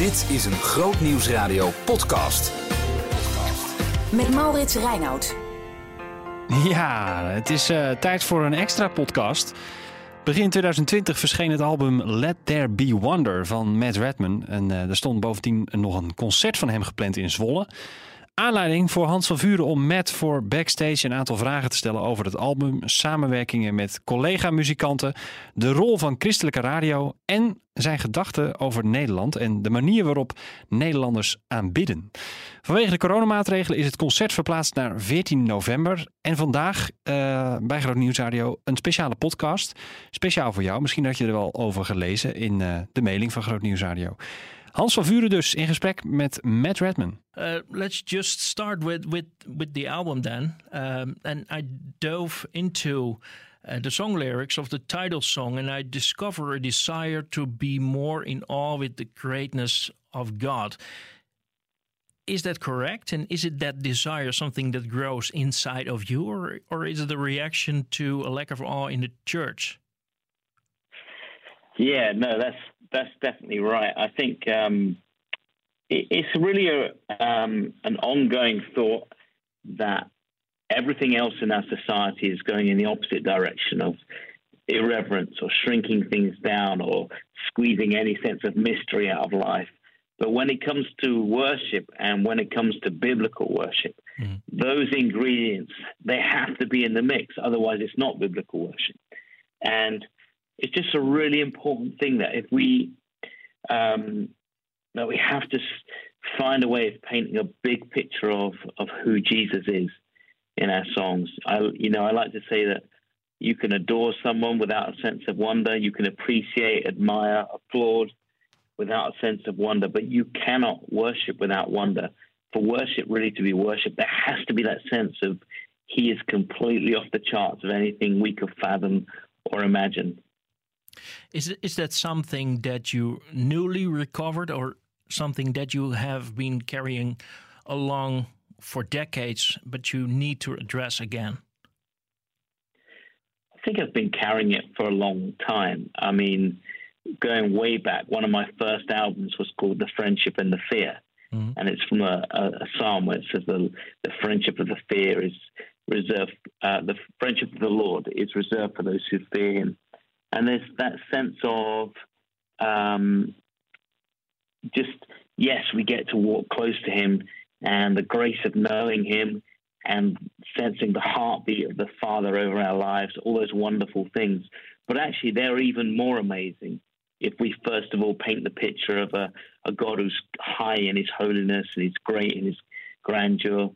Dit is een Groot Nieuwsradio podcast. Met Maurits Reinoud. Ja, het is uh, tijd voor een extra podcast. Begin 2020 verscheen het album Let There Be Wonder van Matt Redman. En uh, er stond bovendien nog een concert van hem gepland in Zwolle. Aanleiding voor Hans van Vuren om Matt voor backstage een aantal vragen te stellen over het album, samenwerkingen met collega-muzikanten, de rol van christelijke radio en zijn gedachten over Nederland en de manier waarop Nederlanders aanbidden. Vanwege de coronamaatregelen is het concert verplaatst naar 14 november. En vandaag uh, bij Groot Nieuwsradio een speciale podcast. Speciaal voor jou. Misschien had je er wel over gelezen in uh, de mailing van Groot Nieuwsradio. Hans van Vuren dus in gesprek met Matt Redman. Uh, let's just start with, with, with the album then. Um, and I dove into uh, the song lyrics of the title song and I discover a desire to be more in awe with the greatness of God. Is that correct? And is it that desire something that grows inside of you, or, or is it a reaction to a lack of awe in the church? Yeah, no, that's that's definitely right. I think um, it, it's really a, um, an ongoing thought that everything else in our society is going in the opposite direction of irreverence or shrinking things down or squeezing any sense of mystery out of life. But when it comes to worship and when it comes to biblical worship, mm. those ingredients they have to be in the mix. Otherwise, it's not biblical worship. And it's just a really important thing that if we um, that we have to find a way of painting a big picture of of who Jesus is in our songs. I you know I like to say that you can adore someone without a sense of wonder. You can appreciate, admire, applaud without a sense of wonder, but you cannot worship without wonder. For worship really to be worship, there has to be that sense of He is completely off the charts of anything we could fathom or imagine. Is is that something that you newly recovered, or something that you have been carrying along for decades, but you need to address again? I think I've been carrying it for a long time. I mean, going way back, one of my first albums was called The Friendship and the Fear. Mm-hmm. And it's from a, a, a, psalm where it says the, the friendship of the fear is reserved, uh, the friendship of the Lord is reserved for those who fear him and there's that sense of um, just yes, we get to walk close to Him, and the grace of knowing Him and sensing the heartbeat of the Father over our lives, all those wonderful things. But actually, they're even more amazing if we first of all paint the picture of a, a God who's high in His holiness and He's great in His grandeur.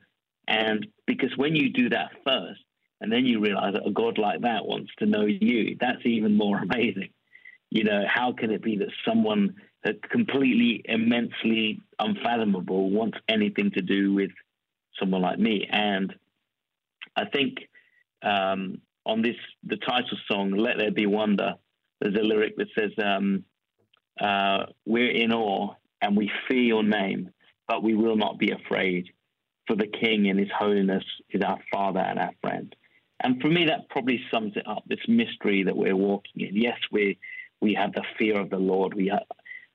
And because when you do that first, and then you realize that a God like that wants to know you. That's even more amazing. You know, how can it be that someone completely, immensely unfathomable wants anything to do with someone like me? And I think um, on this, the title song, Let There Be Wonder, there's a lyric that says, um, uh, We're in awe and we fear your name, but we will not be afraid. For the King in his holiness is our Father and our friend. And for me, that probably sums it up. This mystery that we're walking in. Yes, we we have the fear of the Lord. We ha-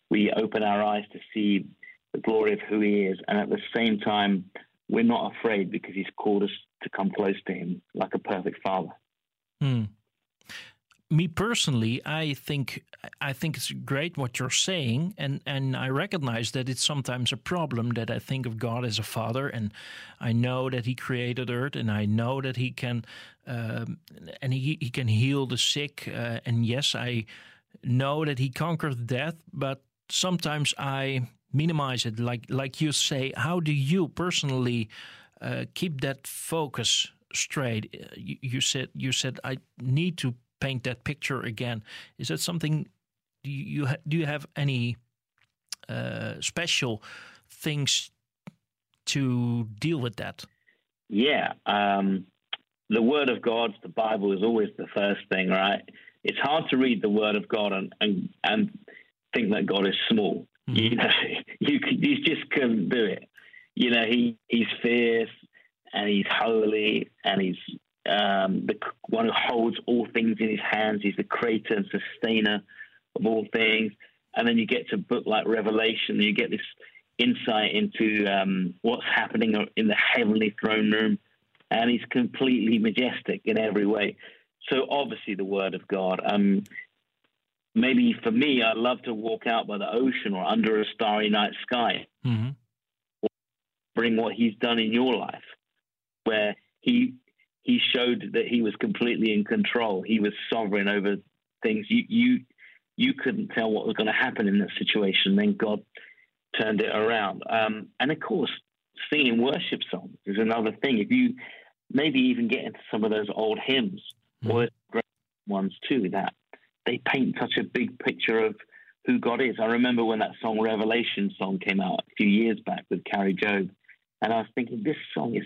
we open our eyes to see the glory of who He is, and at the same time, we're not afraid because He's called us to come close to Him like a perfect Father. Hmm me personally, I think I think it's great what you're saying, and and I recognize that it's sometimes a problem that I think of God as a father, and I know that He created Earth, and I know that He can, um, and He He can heal the sick, uh, and yes, I know that He conquered death, but sometimes I minimize it, like like you say. How do you personally uh, keep that focus straight? You, you said you said I need to paint that picture again. Is that something? Do you do you have any uh, special things to deal with that? Yeah, um, the Word of God, the Bible, is always the first thing, right? It's hard to read the Word of God and and, and think that God is small. Mm-hmm. You know, you you just couldn't do it. You know, he he's fierce and he's holy and he's um, the one who holds all things in his hands. He's the creator and sustainer of all things. and then you get to a book like Revelation, and you get this insight into um, what's happening in the heavenly throne room, and he's completely majestic in every way. So obviously, the Word of God. Um, maybe for me, I'd love to walk out by the ocean or under a starry night sky. Mm-hmm. Bring what He's done in your life, where He He showed that He was completely in control. He was sovereign over things. You you you couldn't tell what was going to happen in that situation. Then God turned it around. Um, and of course, singing worship songs is another thing. If you maybe even get into some of those old hymns mm. or great ones too, that they paint such a big picture of who God is. I remember when that song Revelation song came out a few years back with Kari Jobe, and I was thinking this song is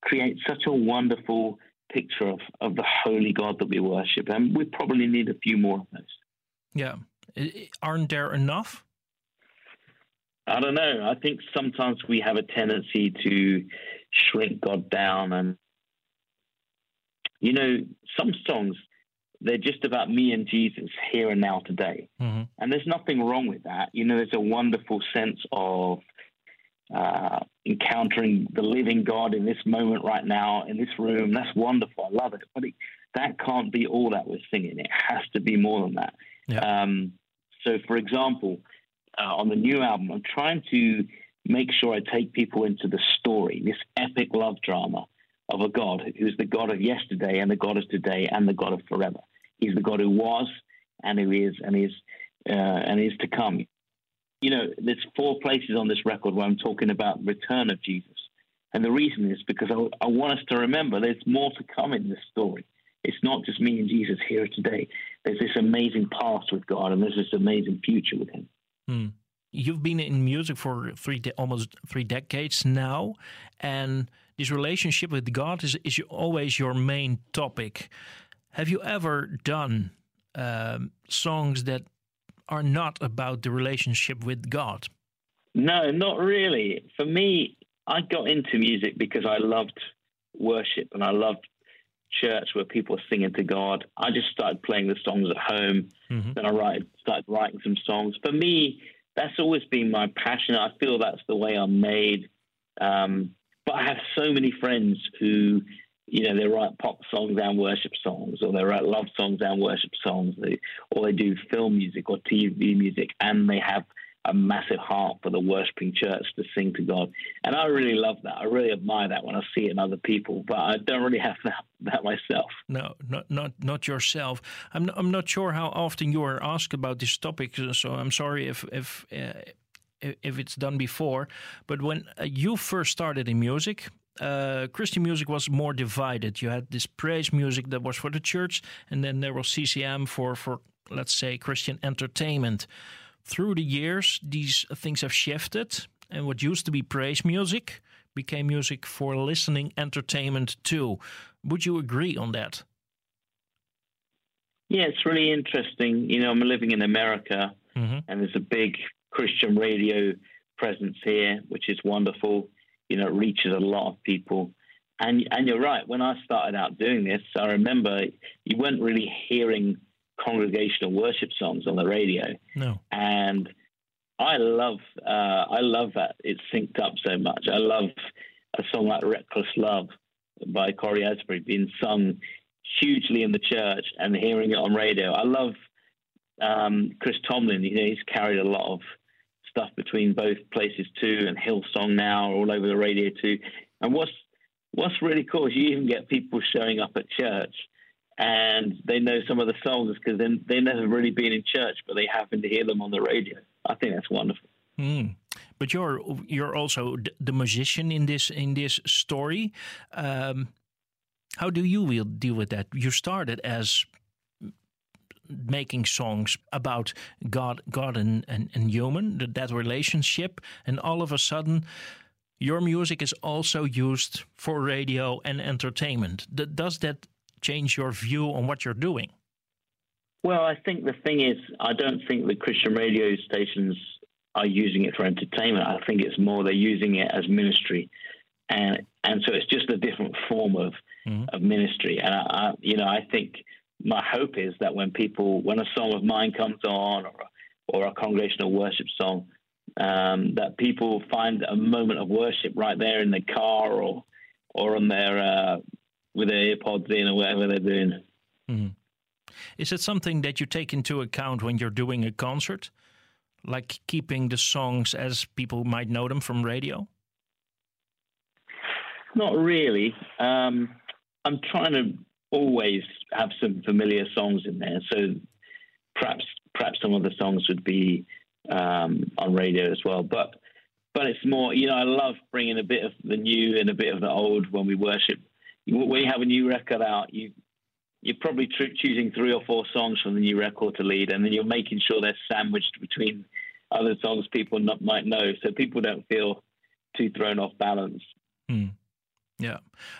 creates such a wonderful picture of, of the holy God that we worship, and we probably need a few more of those. Yeah, aren't there enough? I don't know. I think sometimes we have a tendency to shrink God down. And, you know, some songs, they're just about me and Jesus here and now today. Mm-hmm. And there's nothing wrong with that. You know, there's a wonderful sense of uh, encountering the living God in this moment right now in this room. That's wonderful. I love it. But it, that can't be all that we're singing. It has to be more than that. Yeah. Um, so, for example, uh, on the new album, I'm trying to make sure I take people into the story, this epic love drama of a God who's the God of yesterday and the God of today and the God of forever. He's the God who was and who is and is uh, and is to come. You know, there's four places on this record where I'm talking about return of Jesus. And the reason is because I, I want us to remember there's more to come in this story. It's not just me and Jesus here today. There's this amazing past with God and there's this amazing future with Him. Hmm. You've been in music for three almost three decades now, and this relationship with God is, is always your main topic. Have you ever done um, songs that are not about the relationship with God? No, not really. For me, I got into music because I loved worship and I loved church where people were singing to God. I just started playing the songs at home. Mm-hmm. Then I write, started writing some songs. For me, that's always been my passion. I feel that's the way I'm made. Um, but I have so many friends who, you know, they write pop songs and worship songs, or they write love songs and worship songs, they, or they do film music or TV music, and they have a massive heart for the worshiping church to sing to God. And I really love that. I really admire that when I see it in other people, but I don't really have that, that myself. No, not not not yourself. I'm not, I'm not sure how often you are asked about this topic, so I'm sorry if if uh, if it's done before. But when uh, you first started in music, uh, Christian music was more divided. You had this praise music that was for the church, and then there was CCM for for let's say Christian entertainment through the years, these things have shifted, and what used to be praise music became music for listening entertainment too. Would you agree on that? Yeah, it's really interesting. You know, I'm living in America, mm-hmm. and there's a big Christian radio presence here, which is wonderful. You know, it reaches a lot of people. And and you're right. When I started out doing this, I remember you weren't really hearing congregational worship songs on the radio. No. And I love uh, I love that it's synced up so much. I love a song like Reckless Love by Cory Asbury being sung hugely in the church and hearing it on radio. I love um, Chris Tomlin. You know, he's carried a lot of stuff between both places too, and Hillsong now all over the radio too. And what's what's really cool is you even get people showing up at church and they know some of the songs because then they've never really been in church, but they happen to hear them on the radio. I think that's wonderful. Mm. But you're you're also the musician in this in this story. Um, how do you deal with that? You started as making songs about God, God and, and, and human, that, that relationship, and all of a sudden, your music is also used for radio and entertainment. Does that change your view on what you're doing? Well, I think the thing is, I don't think the Christian radio stations are using it for entertainment. I think it's more they're using it as ministry, and and so it's just a different form of mm-hmm. of ministry. And I, I, you know, I think my hope is that when people, when a song of mine comes on, or or a congregational worship song, um, that people find a moment of worship right there in the car or or on their uh, with their earpods in or whatever they're doing. Mm-hmm. Is it something that you take into account when you're doing a concert, like keeping the songs as people might know them from radio? Not really. Um, I'm trying to always have some familiar songs in there, so perhaps perhaps some of the songs would be um, on radio as well. But but it's more, you know, I love bringing a bit of the new and a bit of the old when we worship. When you have a new record out, you you're probably tr- choosing three or four songs from the new record to lead, and then you're making sure they're sandwiched between other songs people not, might know, so people don't feel too thrown off balance. Hmm. Yeah,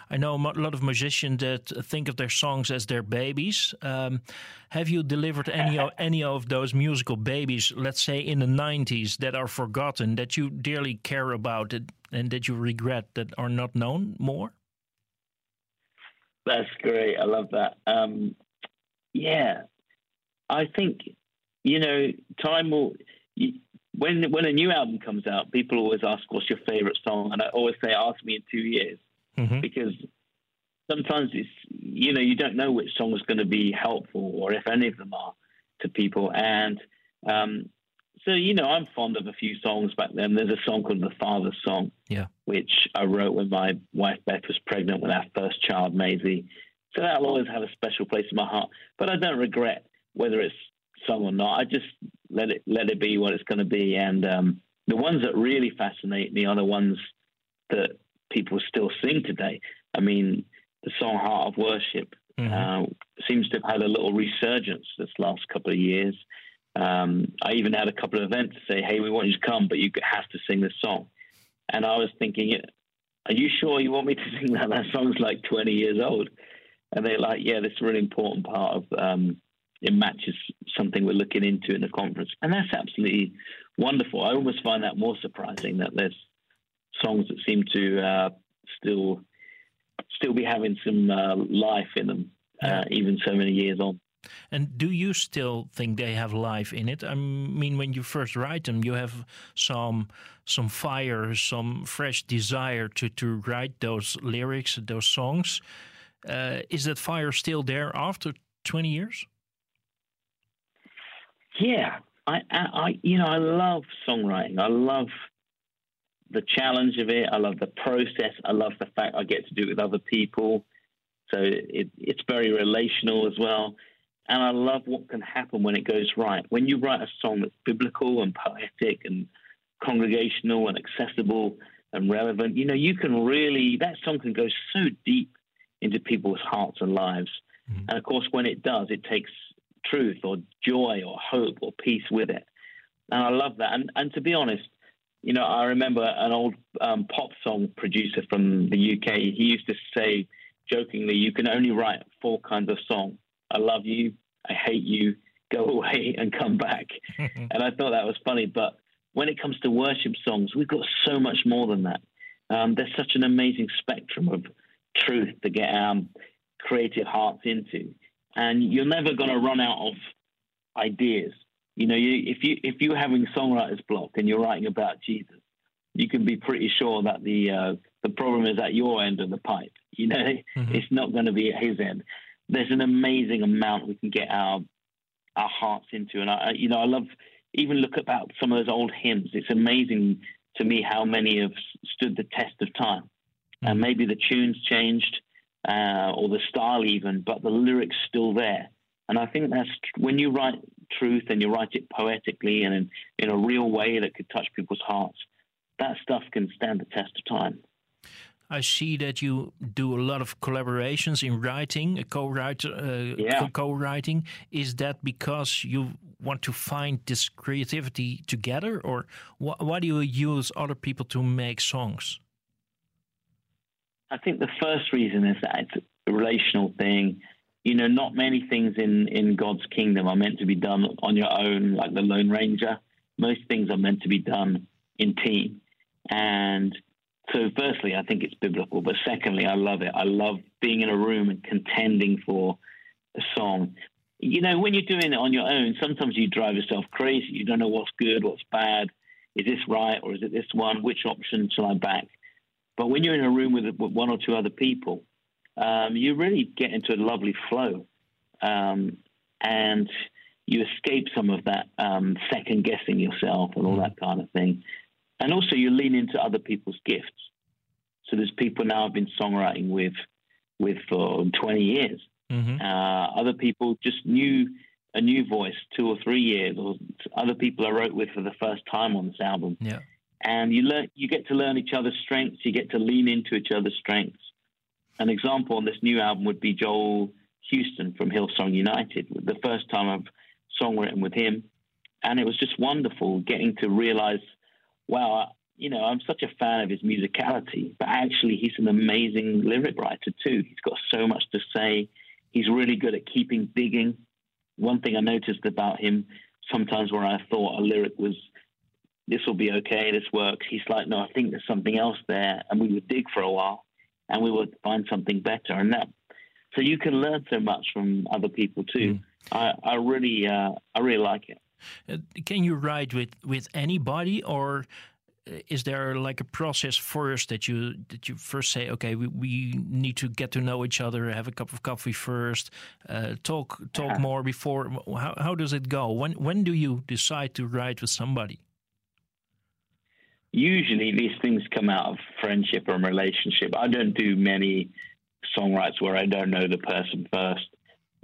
I know a lot of musicians that think of their songs as their babies. Um, have you delivered any of, any of those musical babies, let's say in the '90s, that are forgotten, that you dearly care about, it, and that you regret that are not known more? That's great. I love that. Um, yeah, I think you know time will. When when a new album comes out, people always ask, "What's your favorite song?" And I always say, "Ask me in two years." Mm-hmm. because sometimes it's you know you don't know which song is going to be helpful or if any of them are to people and um, so you know I'm fond of a few songs back then. There's a song called the Father's Song, yeah, which I wrote when my wife Beth was pregnant with our first child Maisie. So that'll always have a special place in my heart. But I don't regret whether it's sung or not. I just let it let it be what it's going to be. And um, the ones that really fascinate me are the ones that people still sing today. I mean, the song "Heart of Worship" mm-hmm. uh, seems to have had a little resurgence this last couple of years. Um, I even had a couple of events say, "Hey, we want you to come, but you have to sing this song." And I was thinking, "Are you sure you want me to sing that? That song's like 20 years old." And they're like, "Yeah, this is a really important part of." Um, it matches something we're looking into in the conference, and that's absolutely wonderful. I almost find that more surprising that there's songs that seem to uh, still still be having some uh, life in them, uh, even so many years on. And do you still think they have life in it? I mean, when you first write them, you have some some fire, some fresh desire to to write those lyrics, those songs. Uh, is that fire still there after twenty years? Yeah, I, I, I, you know, I love songwriting. I love the challenge of it. I love the process. I love the fact I get to do it with other people. So it, it's very relational as well. And I love what can happen when it goes right. When you write a song that's biblical and poetic and congregational and accessible and relevant, you know, you can really, that song can go so deep into people's hearts and lives. Mm-hmm. And of course, when it does, it takes truth or joy or hope or peace with it. And I love that. And, and to be honest, you know, I remember an old um, pop song producer from the UK. He used to say jokingly, "You can only write four kinds of song: I love you, I hate you, go away, and come back." and I thought that was funny. But when it comes to worship songs, we've got so much more than that. Um, there's such an amazing spectrum of truth to get our creative hearts into, and you're never going to run out of ideas. You know, you, if you if you're having songwriter's block and you're writing about Jesus, you can be pretty sure that the uh, the problem is at your end of the pipe. You know, mm-hmm. it's not going to be at his end. There's an amazing amount we can get our our hearts into, and I, you know, I love even look about some of those old hymns. It's amazing to me how many have stood the test of time, mm-hmm. and maybe the tunes changed uh, or the style even, but the lyrics still there. And I think that's when you write truth and you write it poetically and in, in a real way that could touch people's hearts, that stuff can stand the test of time. I see that you do a lot of collaborations in writing, a co-writer, uh, yeah. co-writing. Is that because you want to find this creativity together, or wh why do you use other people to make songs? I think the first reason is that it's a relational thing you know, not many things in, in God's kingdom are meant to be done on your own, like the Lone Ranger. Most things are meant to be done in team. And so, firstly, I think it's biblical. But secondly, I love it. I love being in a room and contending for a song. you know, when you're doing it on your own, sometimes you drive yourself crazy. You don't know what's good, what's bad. Is this right or is it this one? Which option shall I back? But when you're in a room with, with one or two other people, um, you really get into a lovely flow. Um, and you escape some of that um, second guessing yourself and all that kind of thing. And also, you lean into other people's gifts. So there's people now I've been songwriting with with for 20 years. Mm-hmm. Uh, other people just knew a new voice two or three years, or other people I wrote with for the first time on this album. Yeah. And you learn, you get to learn each other's strengths. You get to lean into each other's strengths. An example on this new album would be Joel Houston from Hillsong United. The first time I've songwritten with him, and it was just wonderful getting to realize, wow, you know, I'm such a fan of his musicality, but actually he's an amazing lyric writer too. He's got so much to say. He's really good at keeping digging. One thing I noticed about him, sometimes where I thought a lyric was, this will be okay, this works, he's like, no, I think there's something else there. And we would dig for a while and we would find something better. And that, so you can learn so much from other people too. Mm. I, I really, uh, I really like it. Uh, can you write with with anybody, or uh, is there like a process first that you that you first say, okay, we, we need to get to know each other, have a cup of coffee first, uh, talk talk yeah. more before? How how does it go? When when do you decide to write with somebody? Usually, these things come out of friendship or relationship. I don't do many songwrites where I don't know the person first.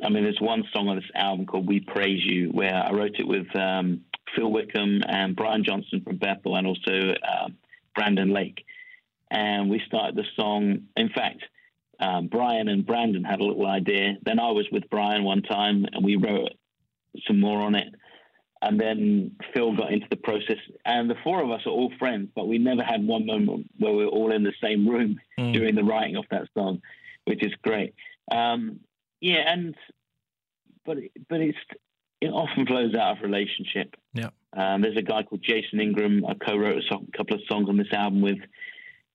I mean, there's one song on this album called "We Praise You" where I wrote it with um, Phil Wickham and Brian Johnson from Bethel, and also uh, Brandon Lake. And we started the song. In fact, um, Brian and Brandon had a little idea. Then I was with Brian one time, and we wrote some more on it. And then Phil got into the process, and the four of us are all friends, but we never had one moment where we were all in the same room mm. during the writing of that song, which is great. Um, yeah, and but but it's it often flows out of relationship. Yeah. Um, there's a guy called Jason Ingram. I co-wrote a, song, a, couple of songs on this album with.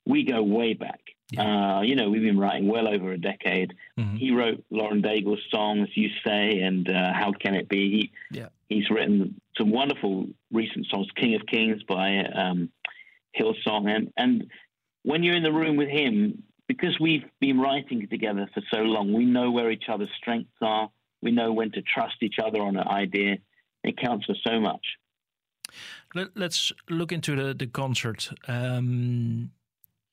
We go way back. Yeah. Uh, you know, we've been writing well over a decade. Mm-hmm. He wrote Lauren Daigle's songs, "You Say" and uh, "How Can It Be." He, yeah. He's written some wonderful recent songs, "King of Kings" by um, Hillsong, and and when you're in the room with him, because we've been writing together for so long, we know where each other's strengths are. We know when to trust each other on an idea. It counts for so much. Let, us look into the, the concert. Um,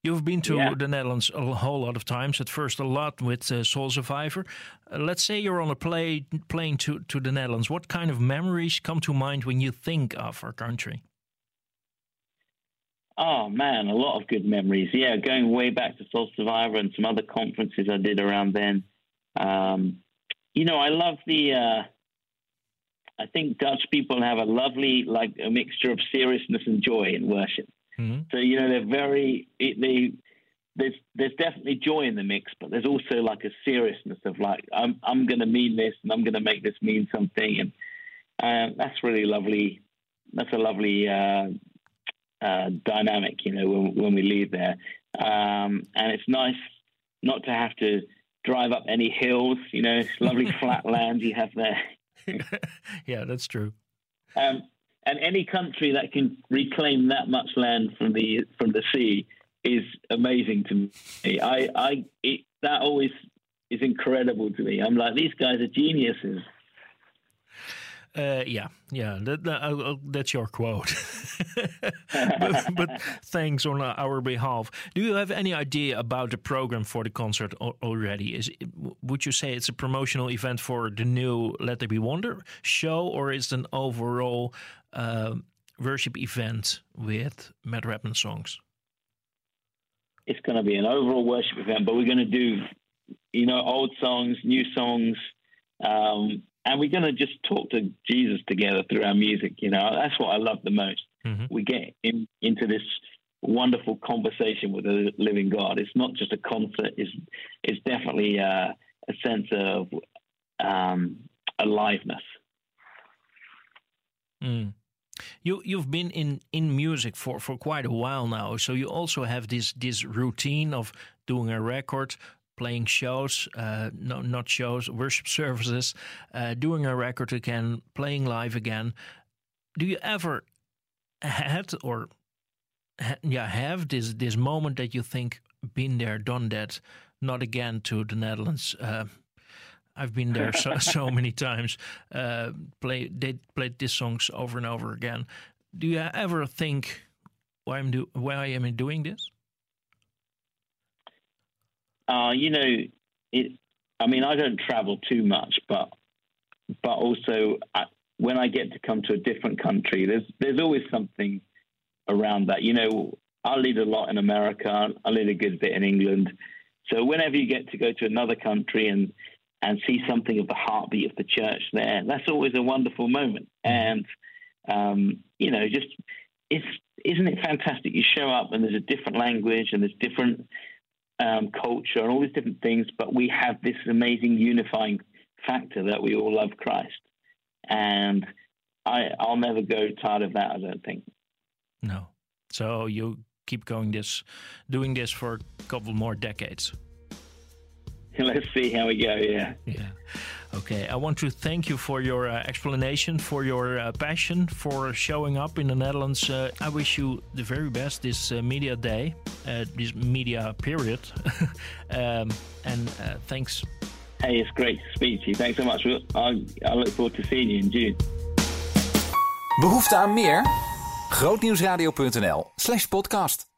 you've been to yeah. the Netherlands a whole lot of times. At first, a lot with uh, Soul Survivor. Uh, let's say you're on a play, plane to, to the Netherlands. What kind of memories come to mind when you think of our country? Oh man, a lot of good memories. Yeah, going way back to Soul Survivor and some other conferences I did around then. Um, you know, I love the. Uh, I think Dutch people have a lovely, like a mixture of seriousness and joy in worship. Mm-hmm. So you know, they're very they. There's there's definitely joy in the mix, but there's also like a seriousness of like I'm I'm going to mean this and I'm going to make this mean something, and uh, that's really lovely. That's a lovely uh, uh, dynamic, you know, when, when we leave there. Um, and it's nice not to have to drive up any hills, you know, it's lovely flat land you have there. yeah, that's true. Um, and any country that can reclaim that much land from the from the sea is amazing to me. I, I, it, that always is incredible to me. I'm like, these guys are geniuses. Uh, yeah, yeah, that, that, uh, that's your quote. but, but, thanks on our behalf. Do you have any idea about the program for the concert already? Is it, would you say it's a promotional event for the new Let There Be Wonder show, or is it an overall uh, worship event with Matt Redman songs? It's going to be an overall worship event, but we're going to do, you know, old songs, new songs. Um, and we're going to just talk to Jesus together through our music. You know, that's what I love the most. Mm-hmm. We get in, into this wonderful conversation with the living God. It's not just a concert. It's it's definitely a, a sense of um, aliveness. Mm. You you've been in, in music for, for quite a while now, so you also have this this routine of doing a record, playing shows, uh, no, not shows, worship services, uh, doing a record again, playing live again. Do you ever had or ha yeah have this this moment that you think been there, done that, not again to the Netherlands? Uh, I've been there so, so many times. Uh, play they played these songs over and over again. Do you ever think why I'm do why am I doing this? Uh, you know, it. I mean, I don't travel too much, but but also I, when I get to come to a different country, there's there's always something around that. You know, I lead a lot in America. I lead a good bit in England. So whenever you get to go to another country and and see something of the heartbeat of the church there. That's always a wonderful moment. And, um, you know, just it's, isn't it fantastic? You show up and there's a different language and there's different um, culture and all these different things, but we have this amazing unifying factor that we all love Christ. And I, I'll never go tired of that, I don't think. No. So you keep going this, doing this for a couple more decades. let's see how we go. Yeah. Yeah. Okay. I want to thank you for your uh, explanation, for your uh, passion, for showing up in the Netherlands. Uh, I wish you the very best this uh, media day, uh, this media period. um, and uh, thanks. Hey, it's great to speak to you. Thanks so much. I, I look forward to seeing you in June. Behoefte aan meer? Grootnieuwsradio.nl slash podcast.